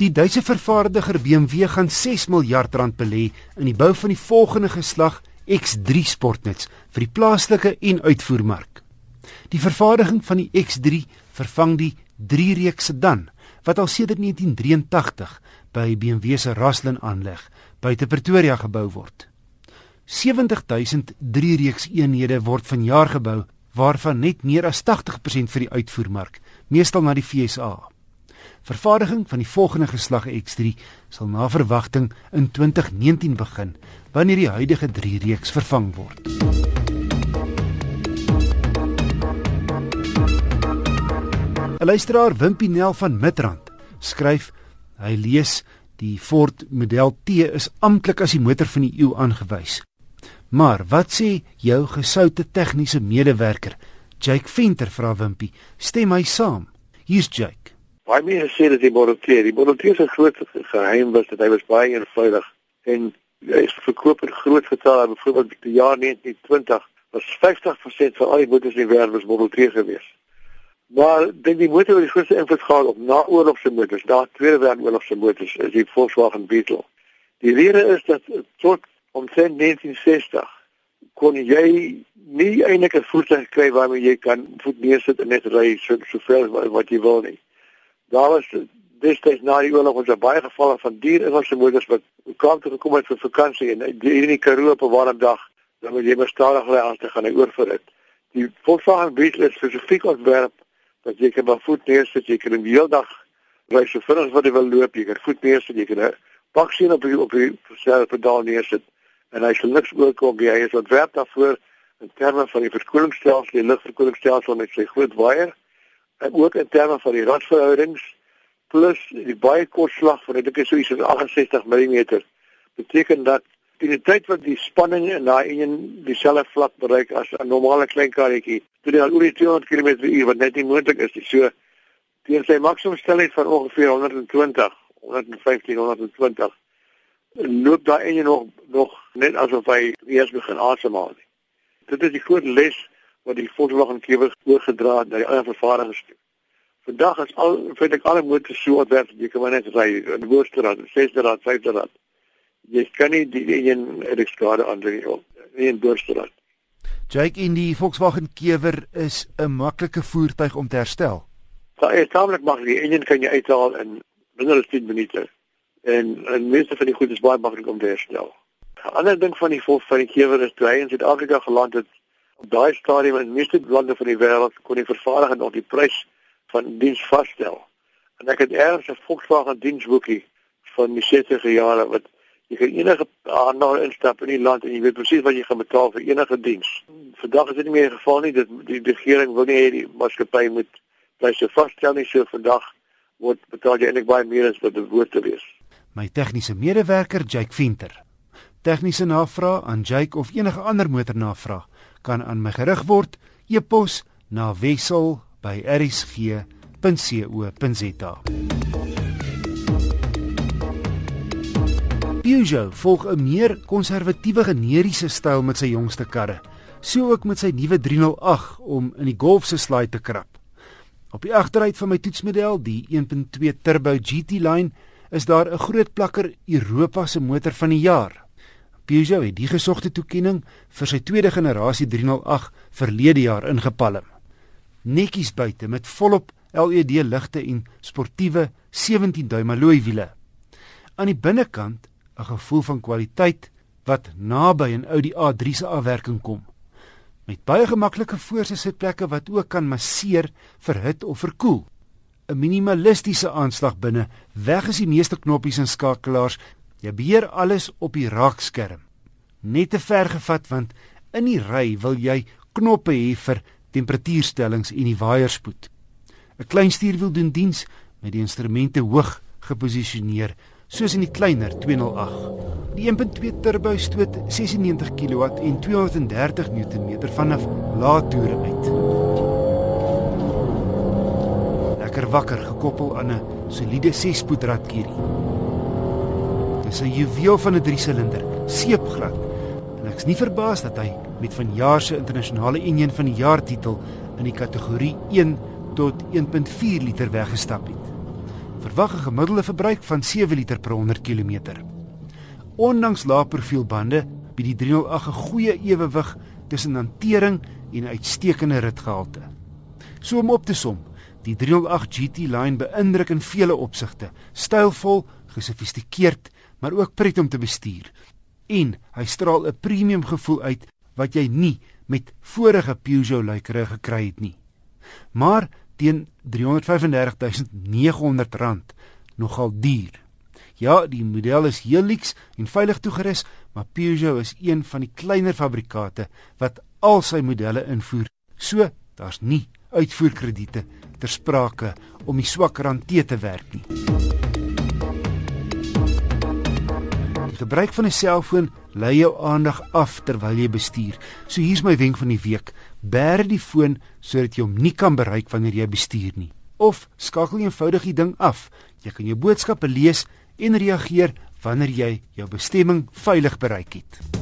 Die Duitse vervaardiger BMW gaan 6 miljard rand belê in die bou van die volgende geslag X3 sportnuts vir die plaaslike en uitvoermark. Die vervaardiging van die X3 vervang die 3-reeks sedan wat al sedert 1983 by BMW se Raslin aanleg buite Pretoria gebou word. 70000 3-reeks eenhede word vanjaar gebou waarvan net meer as 80% vir die uitvoermark, meestal na die FSA. Vervaardiging van die volgende geslag X3 sal na verwagting in 2019 begin wanneer die huidige 3 reeks vervang word. Luisteraar Wimpinel van Midrand skryf hy lees die Ford model T is amptelik as die motor van die eeu aangewys. Maar wat sê jou gesoute tegniese medewerker Jake Venter vra Wimpie stem hy saam? Hier's Jake. Baie mense sê dat die T, die T se groot geheim was dat hy was baie eenvoudig en hy is verkoop in groot getale. Byvoorbeeld die jaar 1920 was 50% van al die motors in die wêreld was T gewees. Maar dit die motor wat die grootste invloed gehad op naoorlogse motors, na Tweede Wêreldoorlog se motors, is die Volkswagen Beetle. Die rede is dat tot omtrent 1960 kon jy nie eintlik 'n voertuig kry waarmee jy kan voet neersit en net ry so soveel wat jy wil nie. Daar was destyds na die oorlog ons het baie gevalle van dier in ons motors wat kwam toe gekom het vir vakansie en hier in die Karoo op 'n warm dag dan moet jy maar stadig ry as te gaan oorvoer dit. Die Volkswagen Beetle is spesifiek ontwerp dat jy kan maar voet neersit, jy kan 'n hele dag ry so vinnig wat jy wil loop, jy kan voet neersit, jy kan pak sien op die op die pedaal neersit en hy sal niks oorkom nie. Hy is ontwerp daarvoor in terme van die verkoelingsstelsel, die lugverkoelingsstelsel met sy groot waier en ook in terme van die radverhoudings plus die baie kort slag van dit is so iets as 68 mm beteken dat teen die tyd wat die spanning in daai een dieselfde vlak bereik as 'n normale klein karretjie toe dit al oor die 200 km/h wat net nie moontlik is nie. So teen sy maksimum snelheid van ongeveer 120 115 120 loop daai een nog nog net asof hy eers begin asemhaal dit is die groot les wat die Volkswagen Kewer oorgedra het na die ander vervaardigers toe. Vandag is al vind ek alle motors so ontwerp jy kan maar net ry in die voorste rad, sesde rad, vyfde rad. Jy kan nie die een elektrade nie op nie in voorste rad. Jake in die Volkswagen Kewer is 'n maklike voertuig om te herstel. Daar is tamelik maklik. Die een kan jy uithaal in minder as 10 minute. En en meeste van die goed is baie maklik om te herstel. 'n Ander ding van die Volkswagen Kewer is toe hy in Suid-Afrika geland het op daai stadium in meeste lande van die wêreld kon die vervaardiger nog die prys van diens vasstel. En ek het eers 'n Volkswagen diensboekie van die 60e jare wat jy kan enige ander instap in die land en jy weet presies wat jy gaan betaal vir enige diens. Vandag is dit nie meer die geval nie dat die regering wil nie hê die maatskappy moet pryse vasstel nie so vandag word betaal jy eintlik baie meer as wat dit behoort te wees. My tegniese medewerker Jake Venter. Tegniese navraag aan Jake of enige ander motornavraag kan aan my gerig word e-pos na wissel@rsg.co.za. Peugeot volg 'n meer konservatiewe generiese styl met sy jongste karre, so ook met sy nuwe 308 om in die Golf se slaai te krap. Op die agteruit van my toetsmodel, die 1.2 turbo GT line, is daar 'n groot plakker Europa se motor van die jaar. Peugeot het die gesogte toekenning vir sy tweede generasie 308 verlede jaar ingepalm. Netjies buite met volop LED ligte en sportiewe 17-duim alloy wiele. Aan die binnekant 'n gevoel van kwaliteit wat naby 'n Audi A3 se afwerking kom. Met baie gemaklike voorste sitplekke wat ook kan masseer vir hit of verkoel. 'n Minimalistiese aanslag binne, weg is die meeste knoppies en skakelaars Jy beheer alles op die raakskerm. Net te ver gevat want in die ry wil jy knoppe hê vir temperatuurstellings en die waaierspoed. 'n Klein stuurwiel doen diens met die instrumente hoog geposisioneer soos in die kleiner 208. Die 1.2 turbo stoot 96 kW en 230 Nm vanaf lae toere uit. Lekker wakker gekoppel aan 'n soliede 6-spoed radkierie is 'n juweel van 'n 3-silinder, seepglad. En ek's nie verbaas dat hy met vanjaar se internasionale enjin van die jaar titel in die kategorie 1 tot 1.4 liter weggestap het. verwag 'n gemiddelde verbruik van 7 liter per 100 km. Ondanks lae profielbande bied die 308 'n goeie ewewig tussen hantering en uitstekende ritgehalte. So om op te som, die 308 GT Line beïndruk in vele opsigte, stylvol, gesofistikeerd, maar ook pret om te bestuur. En hy straal 'n premium gevoel uit wat jy nie met vorige Peugeot lykere gekry het nie. Maar teen R335900 nogal duur. Ja, die model is heel lyks en veilig toegerus, maar Peugeot is een van die kleiner fabrikate wat al sy modelle invoer. So, daar's nie uitvoerkrediete ter sprake om die swak rand te werk nie. Gebruik van 'n selfoon lei jou aandag af terwyl jy bestuur. So hier's my wenk van die week: bêre die foon sodat jy hom nie kan bereik wanneer jy bestuur nie. Of skakel eenvoudig die ding af. Jy kan jou boodskappe lees en reageer wanneer jy jou bestemming veilig bereik het.